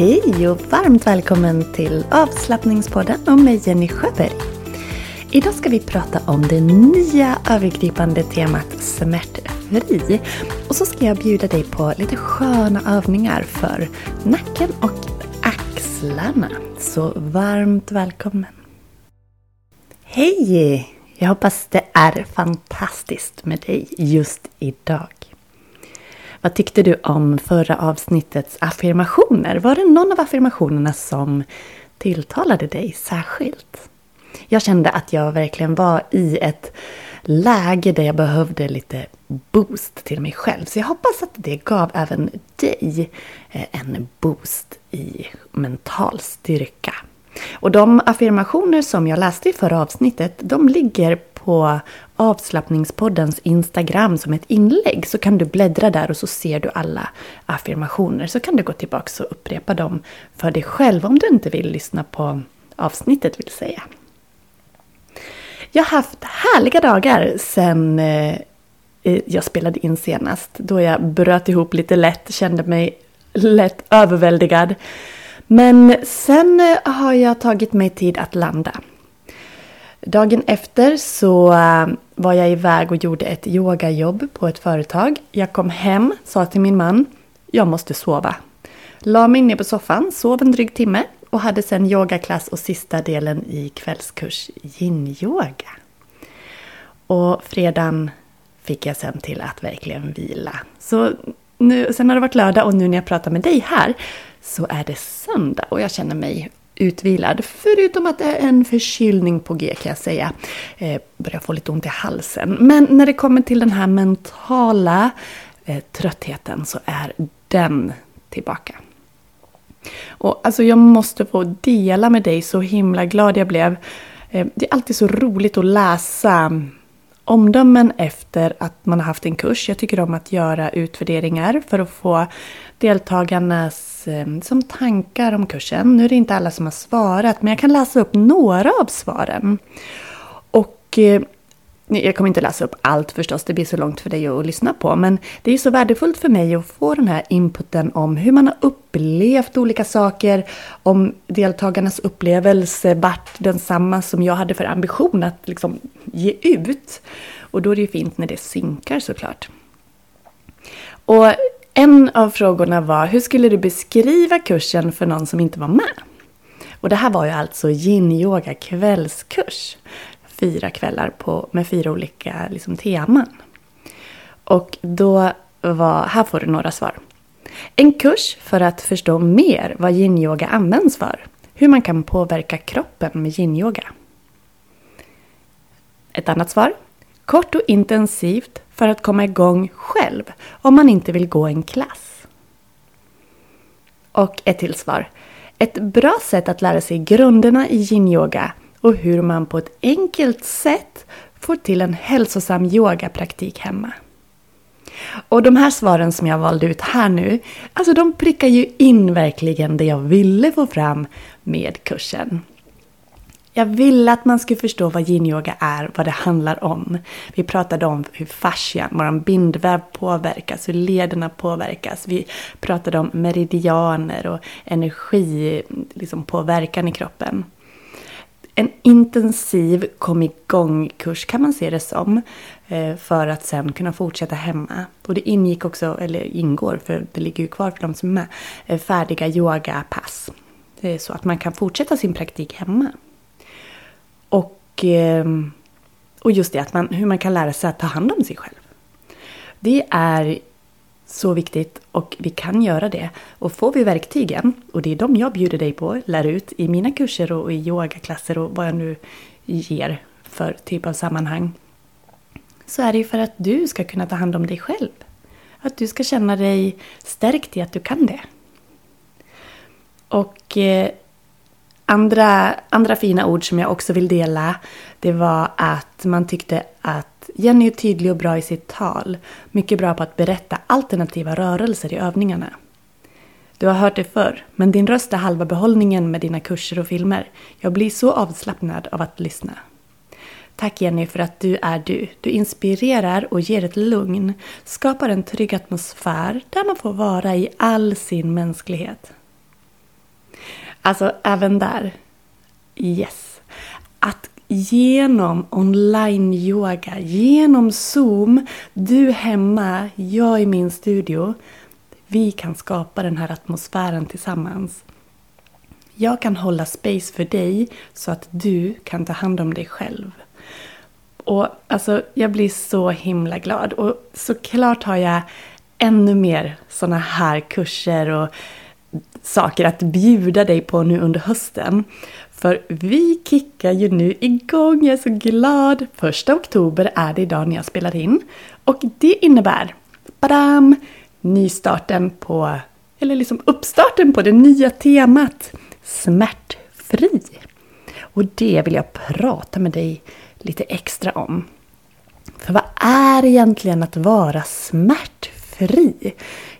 Hej och varmt välkommen till avslappningspodden och mig Jenny Sjöberg. Idag ska vi prata om det nya övergripande temat smärtfri. Och så ska jag bjuda dig på lite sköna övningar för nacken och axlarna. Så varmt välkommen! Hej! Jag hoppas det är fantastiskt med dig just idag. Vad tyckte du om förra avsnittets affirmationer? Var det någon av affirmationerna som tilltalade dig särskilt? Jag kände att jag verkligen var i ett läge där jag behövde lite boost till mig själv. Så jag hoppas att det gav även dig eh, en boost i mental styrka. Och de affirmationer som jag läste i förra avsnittet, de ligger på avslappningspoddens Instagram som ett inlägg så kan du bläddra där och så ser du alla affirmationer. Så kan du gå tillbaka och upprepa dem för dig själv om du inte vill lyssna på avsnittet vill säga. Jag har haft härliga dagar sen eh, eh, jag spelade in senast. Då jag bröt ihop lite lätt, kände mig lätt överväldigad. Men sen eh, har jag tagit mig tid att landa. Dagen efter så eh, var jag iväg och gjorde ett yogajobb på ett företag. Jag kom hem, sa till min man, jag måste sova. La mig ner på soffan, sov en dryg timme och hade sen yogaklass och sista delen i kvällskurs yin-yoga. Och fredagen fick jag sen till att verkligen vila. Så nu, sen har det varit lördag och nu när jag pratar med dig här så är det söndag och jag känner mig utvilad. Förutom att det är en förkylning på G kan jag säga. Eh, börjar få lite ont i halsen. Men när det kommer till den här mentala eh, tröttheten så är den tillbaka. Och alltså jag måste få dela med dig så himla glad jag blev. Eh, det är alltid så roligt att läsa omdömen efter att man har haft en kurs. Jag tycker om att göra utvärderingar för att få deltagarnas Ehm, som tankar om kursen. Nu är det inte alla som har svarat men jag kan läsa upp några av svaren. Och eh, jag kommer inte läsa upp allt förstås, det blir så långt för dig att lyssna på. Men det är så värdefullt för mig att få den här inputen om hur man har upplevt olika saker. Om deltagarnas upplevelse vart densamma som jag hade för ambition att liksom ge ut. Och då är det ju fint när det synkar såklart. Och en av frågorna var, hur skulle du beskriva kursen för någon som inte var med? Och det här var ju alltså yin-yoga kvällskurs fyra kvällar på, med fyra olika liksom, teman. Och då var, här får du några svar. En kurs för att förstå mer vad yin-yoga används för. Hur man kan påverka kroppen med yin-yoga. Ett annat svar. Kort och intensivt för att komma igång själv om man inte vill gå en klass. Och ett till svar. Ett bra sätt att lära sig grunderna i yin-yoga och hur man på ett enkelt sätt får till en hälsosam yogapraktik hemma. Och de här svaren som jag valde ut här nu, alltså de prickar ju in verkligen det jag ville få fram med kursen. Jag ville att man skulle förstå vad yin-yoga är, vad det handlar om. Vi pratade om hur fascian, vår bindväv påverkas, hur lederna påverkas. Vi pratade om meridianer och energi, liksom påverkan i kroppen en intensiv kom igång-kurs kan man se det som. Eh, för att sen kunna fortsätta hemma. Och det ingick också, eller ingår, för det ligger ju kvar för de som är med, färdiga yogapass. Eh, så att man kan fortsätta sin praktik hemma. Och, ehm, och just det, att man, hur man kan lära sig att ta hand om sig själv. Det är så viktigt och vi kan göra det. Och får vi verktygen, och det är de jag bjuder dig på, lär ut i mina kurser och i yogaklasser och vad jag nu ger för typ av sammanhang. Så är det ju för att du ska kunna ta hand om dig själv. Att du ska känna dig stärkt i att du kan det. Och eh, andra, andra fina ord som jag också vill dela, det var att man tyckte att Jenny är tydlig och bra i sitt tal. Mycket bra på att berätta alternativa rörelser i övningarna. Du har hört det förr, men din röst är halva behållningen med dina kurser och filmer. Jag blir så avslappnad av att lyssna. Tack Jenny för att du är du. Du inspirerar och ger ett lugn. Skapar en trygg atmosfär där man får vara i all sin mänsklighet. Alltså även där. Yes. Att genom online-yoga, genom Zoom, du hemma, jag i min studio. Vi kan skapa den här atmosfären tillsammans. Jag kan hålla space för dig så att du kan ta hand om dig själv. Och alltså, jag blir så himla glad. Och såklart har jag ännu mer såna här kurser och saker att bjuda dig på nu under hösten. För vi kickar ju nu igång, jag är så glad! Första oktober är det idag när jag spelar in. Och det innebär, badam, nystarten på, eller liksom uppstarten på det nya temat smärtfri. Och det vill jag prata med dig lite extra om. För vad är egentligen att vara smärtfri?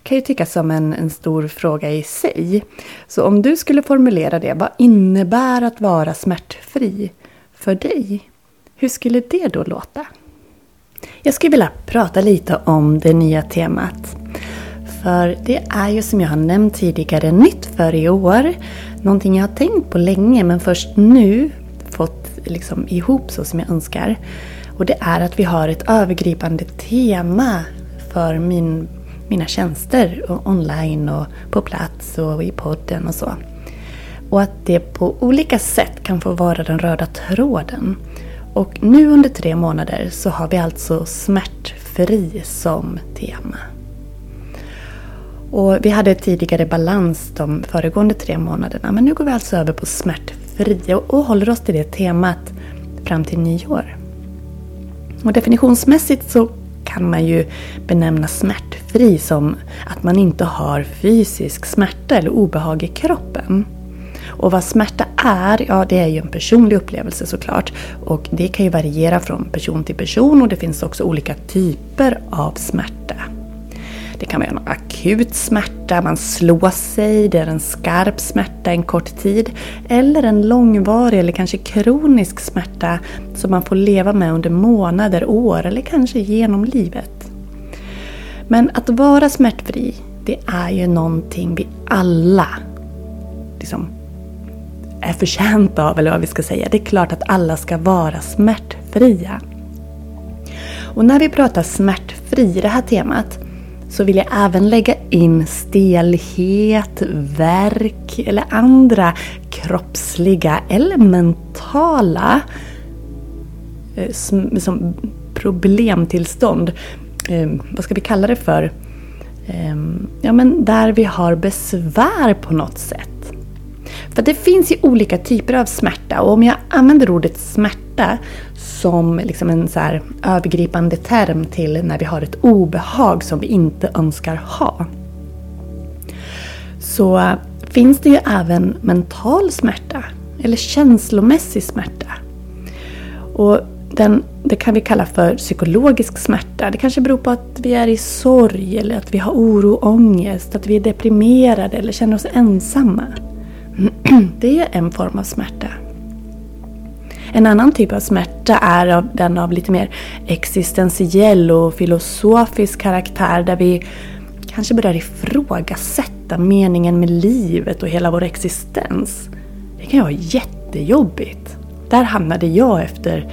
Kan ju tyckas som en, en stor fråga i sig. Så om du skulle formulera det, vad innebär att vara smärtfri för dig? Hur skulle det då låta? Jag skulle vilja prata lite om det nya temat. För det är ju som jag har nämnt tidigare nytt för i år. Någonting jag har tänkt på länge men först nu fått liksom ihop så som jag önskar. Och det är att vi har ett övergripande tema för min mina tjänster online och på plats och i podden och så. Och att det på olika sätt kan få vara den röda tråden. Och nu under tre månader så har vi alltså smärtfri som tema. Och vi hade tidigare balans de föregående tre månaderna men nu går vi alltså över på smärtfri och håller oss till det temat fram till nyår. Och definitionsmässigt så kan man ju benämna smärtfri som att man inte har fysisk smärta eller obehag i kroppen. Och vad smärta är, ja det är ju en personlig upplevelse såklart. Och det kan ju variera från person till person och det finns också olika typer av smärta. Det kan vara en akut smärta, man slår sig, det är en skarp smärta en kort tid. Eller en långvarig eller kanske kronisk smärta som man får leva med under månader, år eller kanske genom livet. Men att vara smärtfri, det är ju någonting vi alla liksom, är förtjänta av, eller vad vi ska säga. Det är klart att alla ska vara smärtfria. Och när vi pratar smärtfri det här temat så vill jag även lägga in stelhet, värk eller andra kroppsliga eller mentala eh, som problemtillstånd. Eh, vad ska vi kalla det för? Eh, ja, men där vi har besvär på något sätt. För det finns ju olika typer av smärta och om jag använder ordet smärta som liksom en så övergripande term till när vi har ett obehag som vi inte önskar ha. Så eh, finns det ju även mental smärta eller känslomässig smärta. Och den, det kan vi kalla för psykologisk smärta. Det kanske beror på att vi är i sorg eller att vi har oro och ångest, att vi är deprimerade eller känner oss ensamma. Det är en form av smärta. En annan typ av smärta är av, den av lite mer existentiell och filosofisk karaktär där vi kanske börjar ifrågasätta meningen med livet och hela vår existens. Det kan ju vara jättejobbigt. Där hamnade jag efter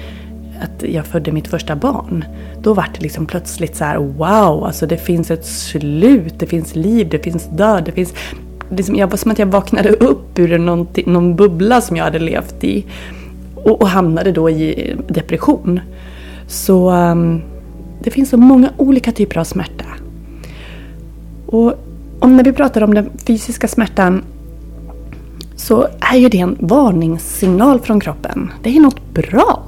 att jag födde mitt första barn. Då var det liksom plötsligt så här: wow, alltså det finns ett slut, det finns liv, det finns död, det finns... Liksom, det var som att jag vaknade upp ur någon, någon bubbla som jag hade levt i och, och hamnade då i depression. Så um, det finns så många olika typer av smärta. Och om när vi pratar om den fysiska smärtan så är ju det en varningssignal från kroppen. Det är något bra.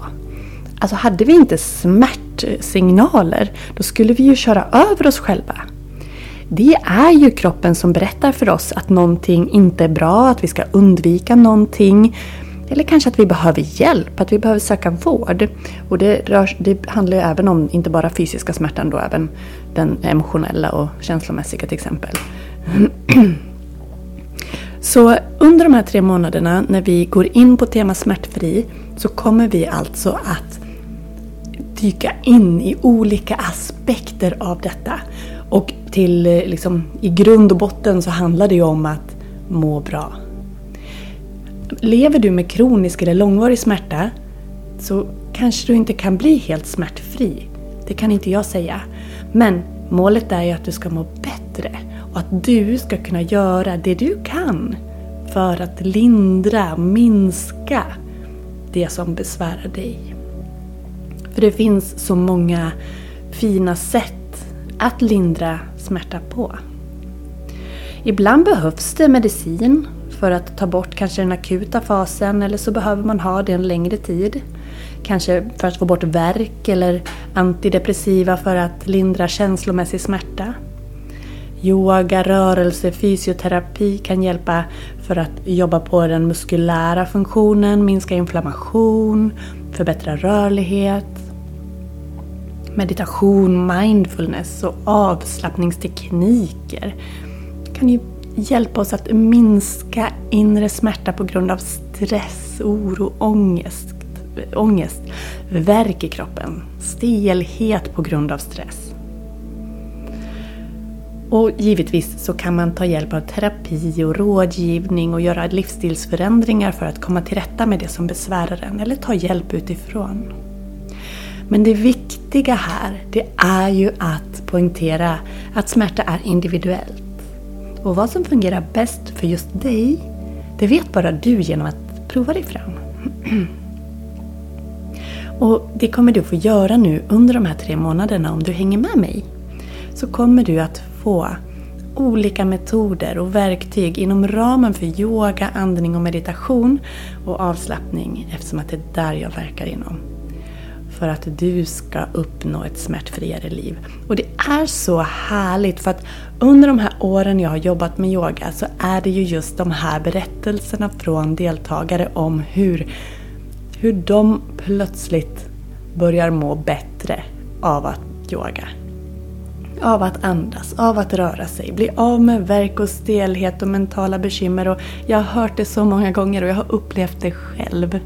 Alltså hade vi inte smärtsignaler då skulle vi ju köra över oss själva. Det är ju kroppen som berättar för oss att någonting inte är bra, att vi ska undvika någonting. Eller kanske att vi behöver hjälp, att vi behöver söka vård. Och det, rör, det handlar ju även om, inte bara fysiska smärtan då, även den emotionella och känslomässiga till exempel. Så under de här tre månaderna när vi går in på tema smärtfri så kommer vi alltså att dyka in i olika aspekter av detta. Och till, eh, liksom, i grund och botten så handlar det ju om att må bra lever du med kronisk eller långvarig smärta så kanske du inte kan bli helt smärtfri. Det kan inte jag säga. Men målet är ju att du ska må bättre och att du ska kunna göra det du kan för att lindra, minska det som besvärar dig. För det finns så många fina sätt att lindra smärta på. Ibland behövs det medicin för att ta bort kanske den akuta fasen eller så behöver man ha det en längre tid. Kanske för att få bort värk eller antidepressiva för att lindra känslomässig smärta. Yoga, rörelse, fysioterapi kan hjälpa för att jobba på den muskulära funktionen, minska inflammation, förbättra rörlighet. Meditation, mindfulness och avslappningstekniker kan ju hjälpa oss att minska inre smärta på grund av stress, oro, ångest, ångest värk i kroppen, stelhet på grund av stress. Och givetvis så kan man ta hjälp av terapi och rådgivning och göra livsstilsförändringar för att komma till rätta med det som besvärar en eller ta hjälp utifrån. Men det viktiga här, det är ju att poängtera att smärta är individuellt. Och vad som fungerar bäst för just dig, det vet bara du genom att prova dig fram. Och det kommer du få göra nu under de här tre månaderna om du hänger med mig. Så kommer du att få olika metoder och verktyg inom ramen för yoga, andning och meditation och avslappning eftersom att det är där jag verkar inom. För att du ska uppnå ett smärtfriare liv. Och det är så härligt för att under de här åren jag har jobbat med yoga så är det ju just de här berättelserna från deltagare om hur, hur de plötsligt börjar må bättre av att yoga. Av att andas, av att röra sig, bli av med verk och stelhet och mentala bekymmer. Och jag har hört det så många gånger och jag har upplevt det själv.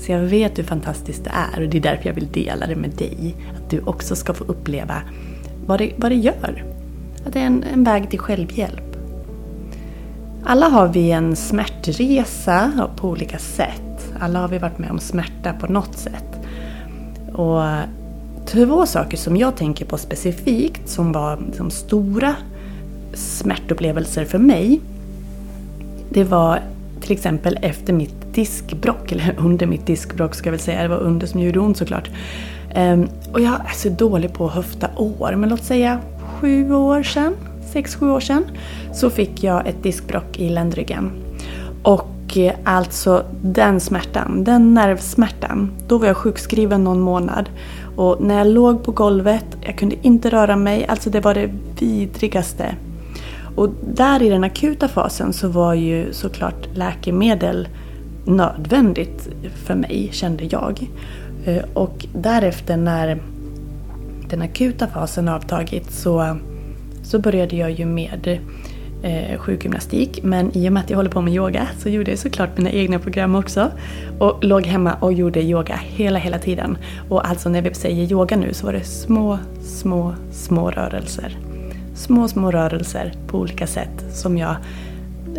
Så jag vet hur fantastiskt det är och det är därför jag vill dela det med dig. Att du också ska få uppleva vad det, vad det gör. Att det är en, en väg till självhjälp. Alla har vi en smärtresa på olika sätt. Alla har vi varit med om smärta på något sätt. Och två saker som jag tänker på specifikt som var liksom stora smärtupplevelser för mig. Det var till exempel efter mitt diskbrock, eller under mitt diskbrock ska jag väl säga, det var under som gjorde ont såklart. Um, och jag är så dålig på att höfta år, men låt säga sju år sedan, sex, sju år sedan, så fick jag ett diskbrock i ländryggen. Och eh, alltså den smärtan, den nervsmärtan, då var jag sjukskriven någon månad. Och när jag låg på golvet, jag kunde inte röra mig, alltså det var det vidrigaste. Och där i den akuta fasen så var ju såklart läkemedel nödvändigt för mig, kände jag. Eh, och därefter när den akuta fasen avtagit så, så började jag ju med eh, sjukgymnastik. Men i och med att jag håller på med yoga så gjorde jag såklart mina egna program också. Och låg hemma och gjorde yoga hela, hela tiden. Och alltså när vi säger yoga nu så var det små, små, små rörelser. Små, små rörelser på olika sätt som, jag,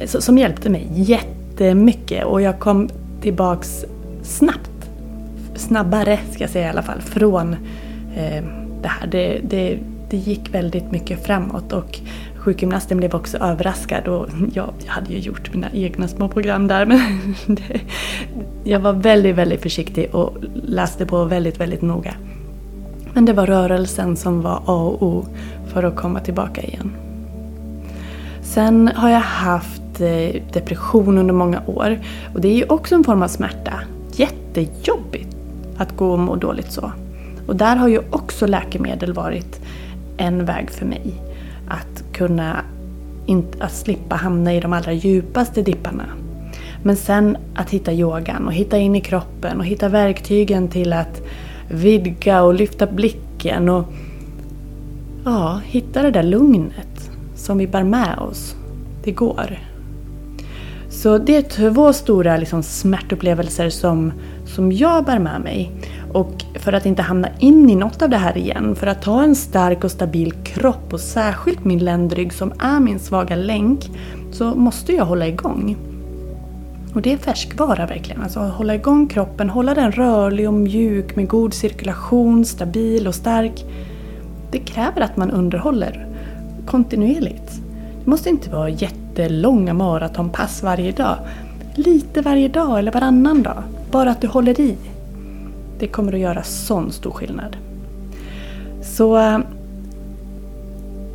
som hjälpte mig jättemycket. Och jag kom tillbaks snabbt. Snabbare ska jag säga i alla fall. Från eh, det här. Det, det, det gick väldigt mycket framåt och sjukgymnasten blev också överraskad och jag, jag hade ju gjort mina egna små program där men det, jag var väldigt, väldigt försiktig och läste på väldigt, väldigt noga. Men det var rörelsen som var A och O för att komma tillbaka igen. Sen har jag haft eh, depression under många år och det är ju också en form av smärta. Jättejobbigt att gå och må dåligt så. Och där har ju också läkemedel varit en väg för mig. Att kunna att slippa hamna i de allra djupaste dipparna. Men sen att hitta yogan och hitta in i kroppen och hitta verktygen till att vidga och lyfta blicken och ja, hitta det där lugnet som vi bär med oss. Det går. Så det är två stora liksom, smärtupplevelser som, som jag bär med mig. Och för att inte hamna in i något av det här igen, för att ha en stark och stabil kropp och särskilt min ländrygg som är min svaga länk, så måste jag hålla igång. Och det är färskvara verkligen. Alltså hålla igång kroppen, hålla den rörlig och mjuk med god cirkulation, stabil och stark. Det kräver att man underhåller kontinuerligt. Det måste inte vara jättelånga maratonpass varje dag. Lite varje dag eller varannan dag. Bara att du håller i. Det kommer att göra sån stor skillnad. Så eh,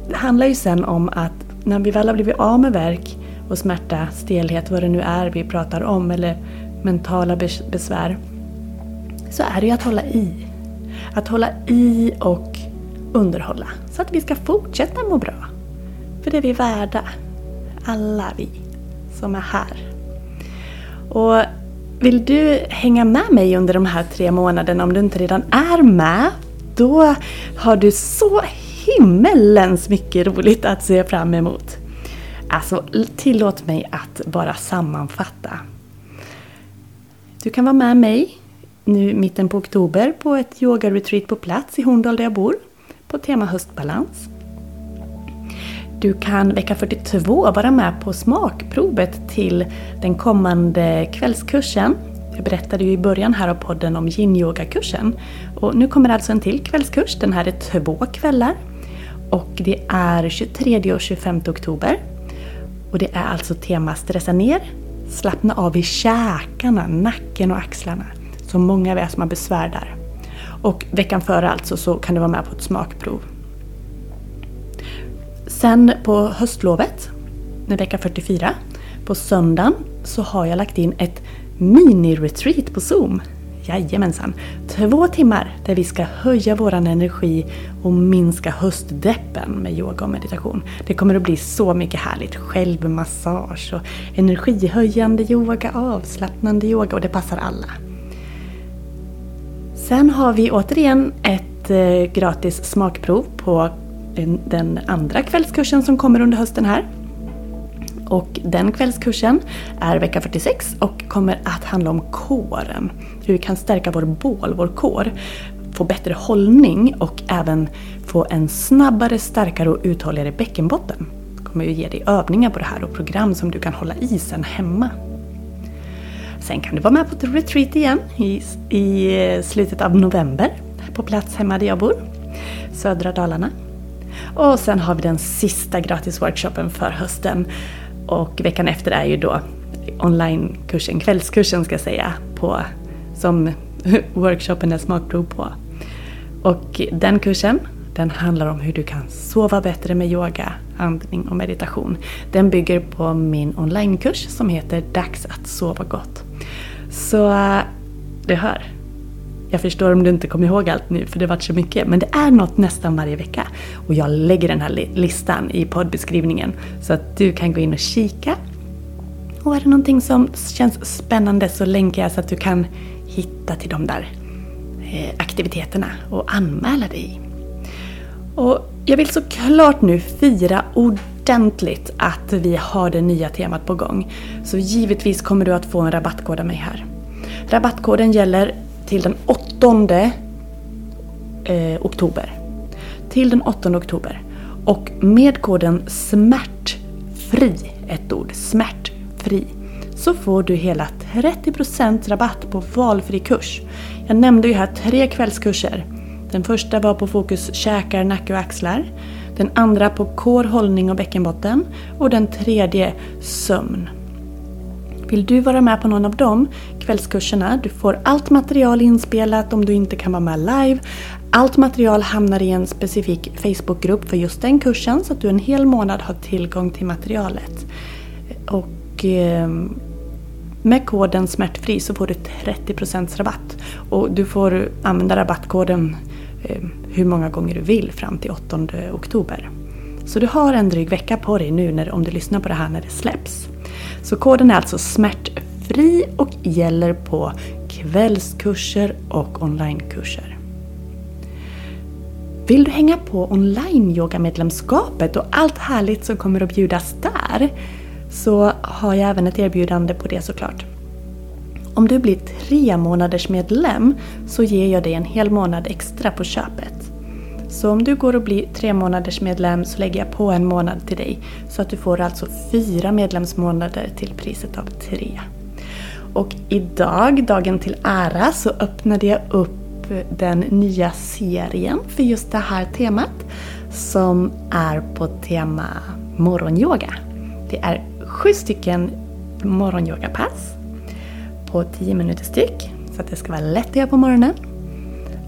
det handlar ju sen om att när vi väl har blivit av med verk och smärta, stelhet, vad det nu är vi pratar om, eller mentala besvär, så är det ju att hålla i. Att hålla i och underhålla, så att vi ska fortsätta må bra. För det är vi värda, alla vi som är här. Och vill du hänga med mig under de här tre månaderna om du inte redan är med, då har du så himmelens mycket roligt att se fram emot. Alltså, tillåt mig att bara sammanfatta. Du kan vara med mig nu mitten på oktober på ett yoga-retreat på plats i Horndal där jag bor på tema höstbalans. Du kan vecka 42 vara med på smakprovet till den kommande kvällskursen. Jag berättade ju i början här av podden om yin-yoga-kursen. Och nu kommer alltså en till kvällskurs. Den här är två kvällar. Och det är 23 och 25 oktober. Och det är alltså tema stressa ner, slappna av i käkarna, nacken och axlarna. Så många av er som har besvär där. Och veckan före alltså så kan du vara med på ett smakprov. Sen på höstlovet, vecka 44, på söndagen så har jag lagt in ett mini-retreat på Zoom. Jajamensan! Två timmar där vi ska höja våran energi och minska höstdeppen med yoga och meditation. Det kommer att bli så mycket härligt. Självmassage och energihöjande yoga, avslappnande yoga och det passar alla. Sen har vi återigen ett eh, gratis smakprov på den andra kvällskursen som kommer under hösten här. Och den kvällskursen är vecka 46 och kommer att handla om kåren. Hur vi kan stärka vår bål, vår kår, få bättre hållning och även få en snabbare, starkare och uthålligare bäckenbotten. Jag kommer ju ge dig övningar på det här och program som du kan hålla i sen hemma. Sen kan du vara med på ett retreat igen i, i eh, slutet av november på plats hemma där jag bor, södra Dalarna. Och sen har vi den sista gratisworkshopen för hösten. Och veckan efter är ju då onlinekursen, kvällskursen ska jag säga, på, som workshopen är smakprov på. Och den kursen, den handlar om hur du kan sova bättre med yoga, andning och meditation. Den bygger på min onlinekurs som heter Dags att sova gott. Så eh, du hör, jag förstår om du inte kommer ihåg allt nu för det varit så mycket. Men det är något nästan varje vecka. Och jag lägger den här listan i poddbeskrivningen så att du kan gå in och kika. Och är det någonting som känns spännande så länkar jag så att du kan hitta till de där eh, aktiviteterna och anmäla dig. Och jag vill såklart nu fira ordentligt att vi har det nya temat på gång. Så givetvis kommer du att få en rabattkod av mig här. Rabattkoden gäller till den 8 eh, oktober. Till den 8 oktober. Och med koden SMÄRTFRI, ett ord, SMÄRTFRI, så får du hela 30% rabatt på valfri kurs. Jag nämnde ju här tre kvällskurser. Den första var på fokus käkar, nacke och axlar. Den andra på kår, hållning och bäckenbotten. Och den tredje sömn. Vill du vara med på någon av de kvällskurserna? Du får allt material inspelat om du inte kan vara med live. Allt material hamnar i en specifik Facebookgrupp för just den kursen så att du en hel månad har tillgång till materialet. Och eh, med koden smärtfri så får du 30% rabatt. Och du får använda rabattkoden eh, hur många gånger du vill fram till 8 oktober. Så du har en dryg vecka på dig nu när, om du lyssnar på det här när det släpps. Så koden är alltså smärtfri och gäller på kvällskurser och onlinekurser. Vill du hänga på online-yogamedlemskapet och allt härligt som kommer att bjudas där så har jag även ett erbjudande på det såklart. Om du blir tre månaders medlem så ger jag dig en hel månad extra på köpet. Så om du går och blir tre månaders medlem så lägger jag på en månad till dig. Så att du får alltså fyra medlemsmånader till priset av tre. Och idag, dagen till ära, så öppnade jag upp den nya serien för just det här temat som är på tema morgonyoga. Det är sju stycken morgonyogapass på 10 minuter styck så att det ska vara lätt att göra på morgonen.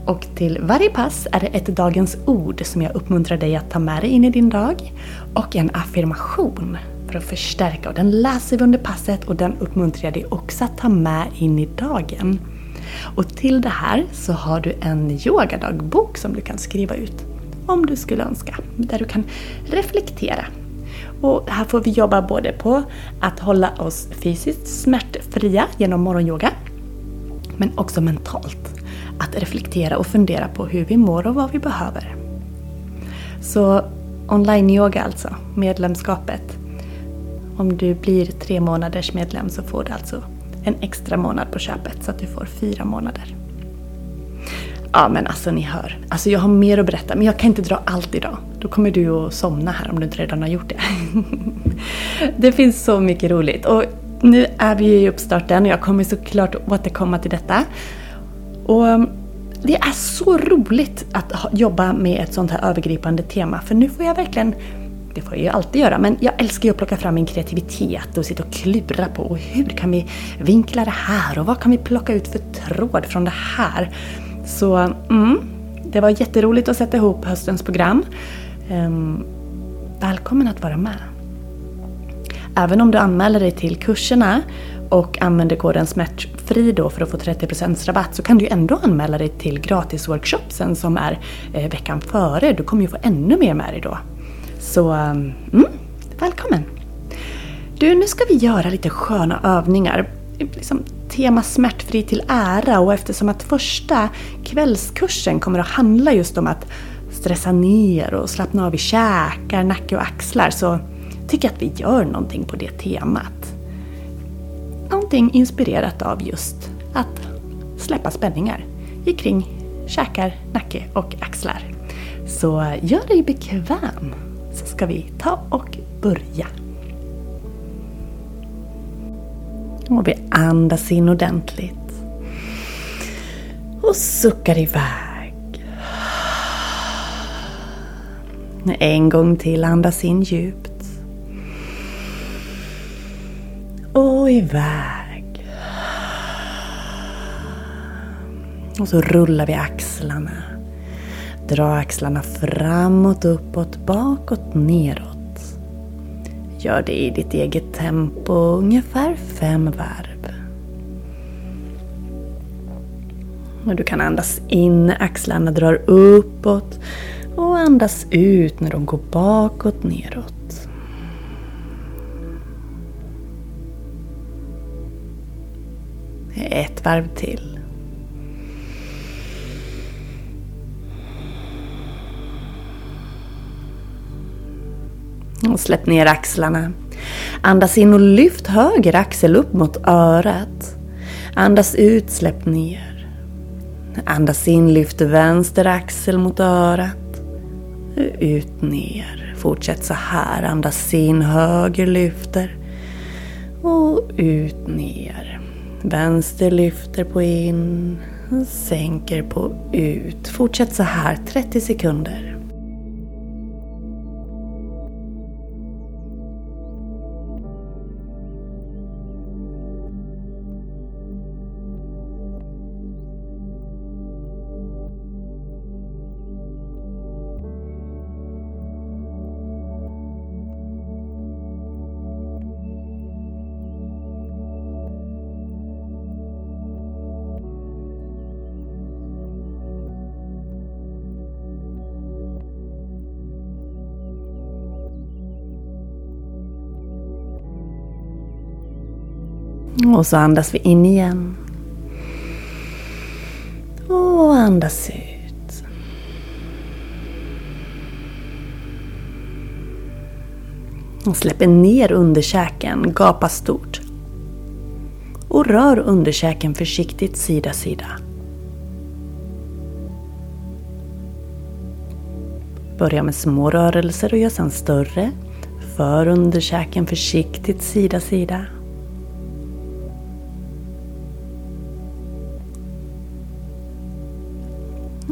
Och till varje pass är det ett dagens ord som jag uppmuntrar dig att ta med dig in i din dag och en affirmation för att förstärka. Och den läser vi under passet och den uppmuntrar jag dig också att ta med in i dagen. Och till det här så har du en yogadagbok som du kan skriva ut om du skulle önska. Där du kan reflektera. Och här får vi jobba både på att hålla oss fysiskt smärtfria genom morgonyoga men också mentalt. Att reflektera och fundera på hur vi mår och vad vi behöver. Så online-yoga alltså, medlemskapet. Om du blir tre månaders medlem så får du alltså en extra månad på köpet så att du får fyra månader. Ja men alltså ni hör. Alltså jag har mer att berätta men jag kan inte dra allt idag. Då kommer du att somna här om du inte redan har gjort det. det finns så mycket roligt. Och nu är vi i uppstarten och jag kommer såklart återkomma till detta. Och um, det är så roligt att jobba med ett sånt här övergripande tema för nu får jag verkligen det får jag ju alltid göra, men jag älskar ju att plocka fram min kreativitet och sitta och klura på hur kan vi vinkla det här och vad kan vi plocka ut för tråd från det här? Så mm, det var jätteroligt att sätta ihop höstens program. Ehm, välkommen att vara med! Även om du anmäler dig till kurserna och använder koden smärtfri då för att få 30% rabatt så kan du ändå anmäla dig till gratisworkshopsen som är eh, veckan före. Du kommer ju få ännu mer med dig då. Så ehm, mm, välkommen! Du, nu ska vi göra lite sköna övningar. Liksom, tema smärtfri till ära och eftersom att första kvällskursen kommer att handla just om att stressa ner och slappna av i käkar, nacke och axlar så tycker jag att vi gör någonting på det temat. Någonting inspirerat av just att släppa spänningar kring käkar, nacke och axlar. Så gör dig bekväm så ska vi ta och börja. Och vi andas in ordentligt. Och suckar iväg. En gång till andas in djupt. Och iväg. Och så rullar vi axlarna. Dra axlarna framåt, uppåt, bakåt, neråt. Gör det i ditt eget tempo, ungefär fem varv. Och du kan andas in när axlarna drar uppåt och andas ut när de går bakåt, neråt. Ett varv till. Och släpp ner axlarna. Andas in och lyft höger axel upp mot örat. Andas ut, släpp ner. Andas in, lyft vänster axel mot örat. Ut, ner. Fortsätt så här. Andas in, höger lyfter. Och ut, ner. Vänster lyfter på in. Sänker på ut. Fortsätt så här 30 sekunder. Och så andas vi in igen. Och andas ut. Och släpper ner underkäken, gapa stort. Och rör underkäken försiktigt sida sida. Börja med små rörelser och gör sedan större. För underkäken försiktigt sida sida.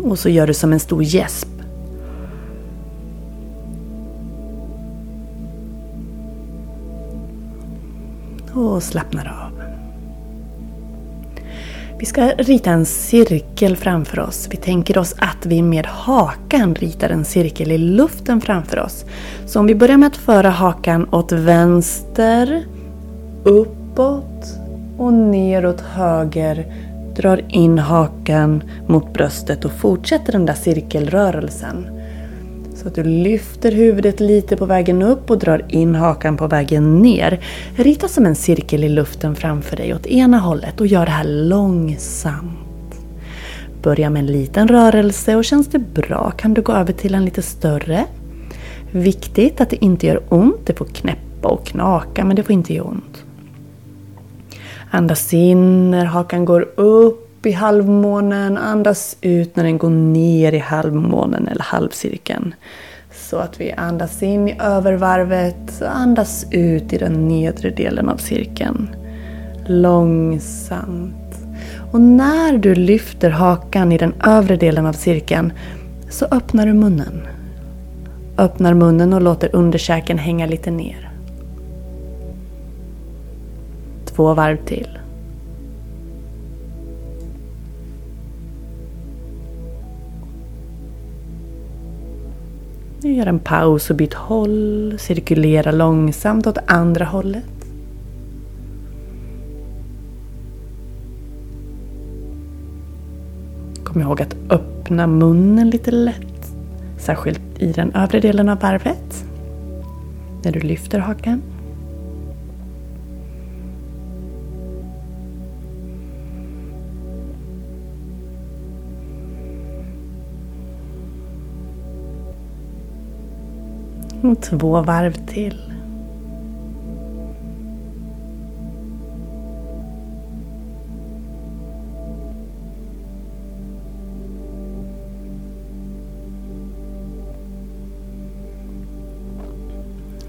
Och så gör du som en stor gäsp. Och slappnar av. Vi ska rita en cirkel framför oss. Vi tänker oss att vi med hakan ritar en cirkel i luften framför oss. Så om vi börjar med att föra hakan åt vänster, uppåt och neråt höger. Drar in hakan mot bröstet och fortsätter den där cirkelrörelsen. Så att du lyfter huvudet lite på vägen upp och drar in hakan på vägen ner. Rita som en cirkel i luften framför dig åt ena hållet och gör det här långsamt. Börja med en liten rörelse och känns det bra kan du gå över till en lite större. Viktigt att det inte gör ont. Det får knäppa och knaka men det får inte göra ont. Andas in när hakan går upp i halvmånen. Andas ut när den går ner i halvmånen eller halvcirkeln. Så att vi andas in i övervarvet och andas ut i den nedre delen av cirkeln. Långsamt. Och när du lyfter hakan i den övre delen av cirkeln så öppnar du munnen. Öppnar munnen och låter underkäken hänga lite ner. Två varv till. Nu gör en paus och byt håll. Cirkulera långsamt åt andra hållet. Kom ihåg att öppna munnen lite lätt. Särskilt i den övre delen av varvet. När du lyfter hakan. Två varv till.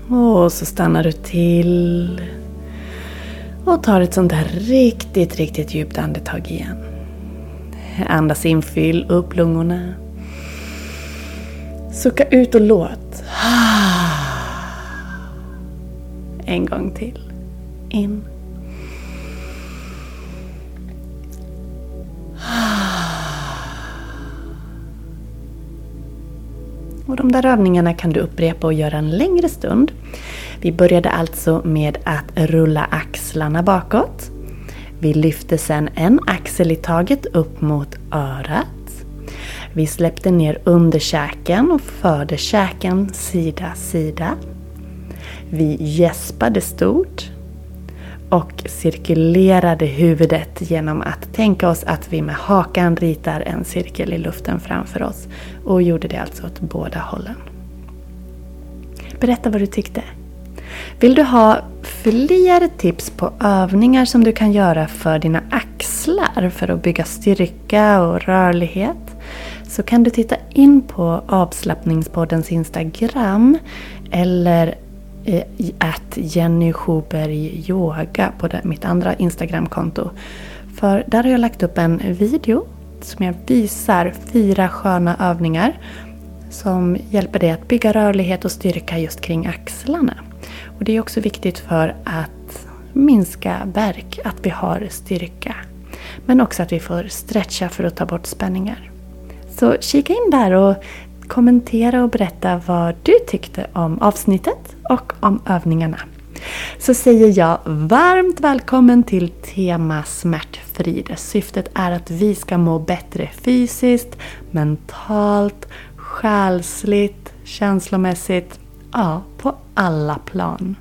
Och så stannar du till. Och tar ett sånt där riktigt, riktigt djupt andetag igen. Andas in, fyll upp lungorna. Sucka ut och låt. En gång till. In. Och de där övningarna kan du upprepa och göra en längre stund. Vi började alltså med att rulla axlarna bakåt. Vi lyfte sedan en axel i taget upp mot örat. Vi släppte ner underkäken och förde käken sida sida. Vi gäspade stort och cirkulerade huvudet genom att tänka oss att vi med hakan ritar en cirkel i luften framför oss. Och gjorde det alltså åt båda hållen. Berätta vad du tyckte. Vill du ha fler tips på övningar som du kan göra för dina axlar för att bygga styrka och rörlighet? Så kan du titta in på avslappningspoddens Instagram eller Eh, att Jenny Schuberg Yoga på mitt andra Instagramkonto. För där har jag lagt upp en video som jag visar fyra sköna övningar som hjälper dig att bygga rörlighet och styrka just kring axlarna. Och Det är också viktigt för att minska värk, att vi har styrka. Men också att vi får stretcha för att ta bort spänningar. Så kika in där och kommentera och berätta vad du tyckte om avsnittet och om övningarna. Så säger jag varmt välkommen till Tema Smärtfri. Syftet är att vi ska må bättre fysiskt, mentalt, själsligt, känslomässigt, ja, på alla plan.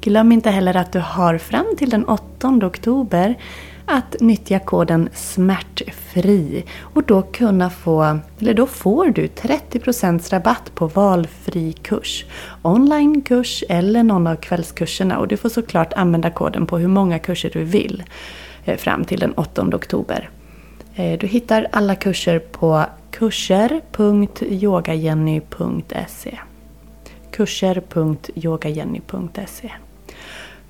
Glöm inte heller att du har fram till den 8 oktober att nyttja koden SMÄRTFRI och då kunna få, eller då får du 30% rabatt på valfri kurs. Onlinekurs eller någon av kvällskurserna och du får såklart använda koden på hur många kurser du vill eh, fram till den 8 oktober. Eh, du hittar alla kurser på kurser.yogajenny.se kurser.yogajenny.se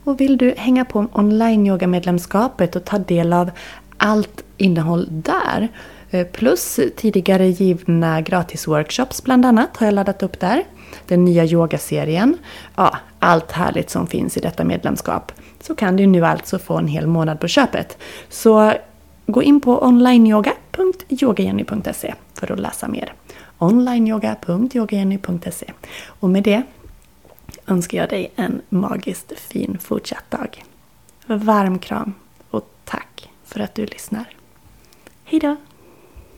och vill du hänga på online yogamedlemskapet och ta del av allt innehåll där eh, plus tidigare givna gratisworkshops bland annat har jag laddat upp där. Den nya yogaserien. Ja, allt härligt som finns i detta medlemskap. Så kan du nu alltså få en hel månad på köpet. Så gå in på onlineyoga.yogajenny.se för att läsa mer. onlineyoga.yogajenny.se Och med det önskar jag dig en magiskt fin fortsatt dag. Varm kram och tack för att du lyssnar. Hejdå!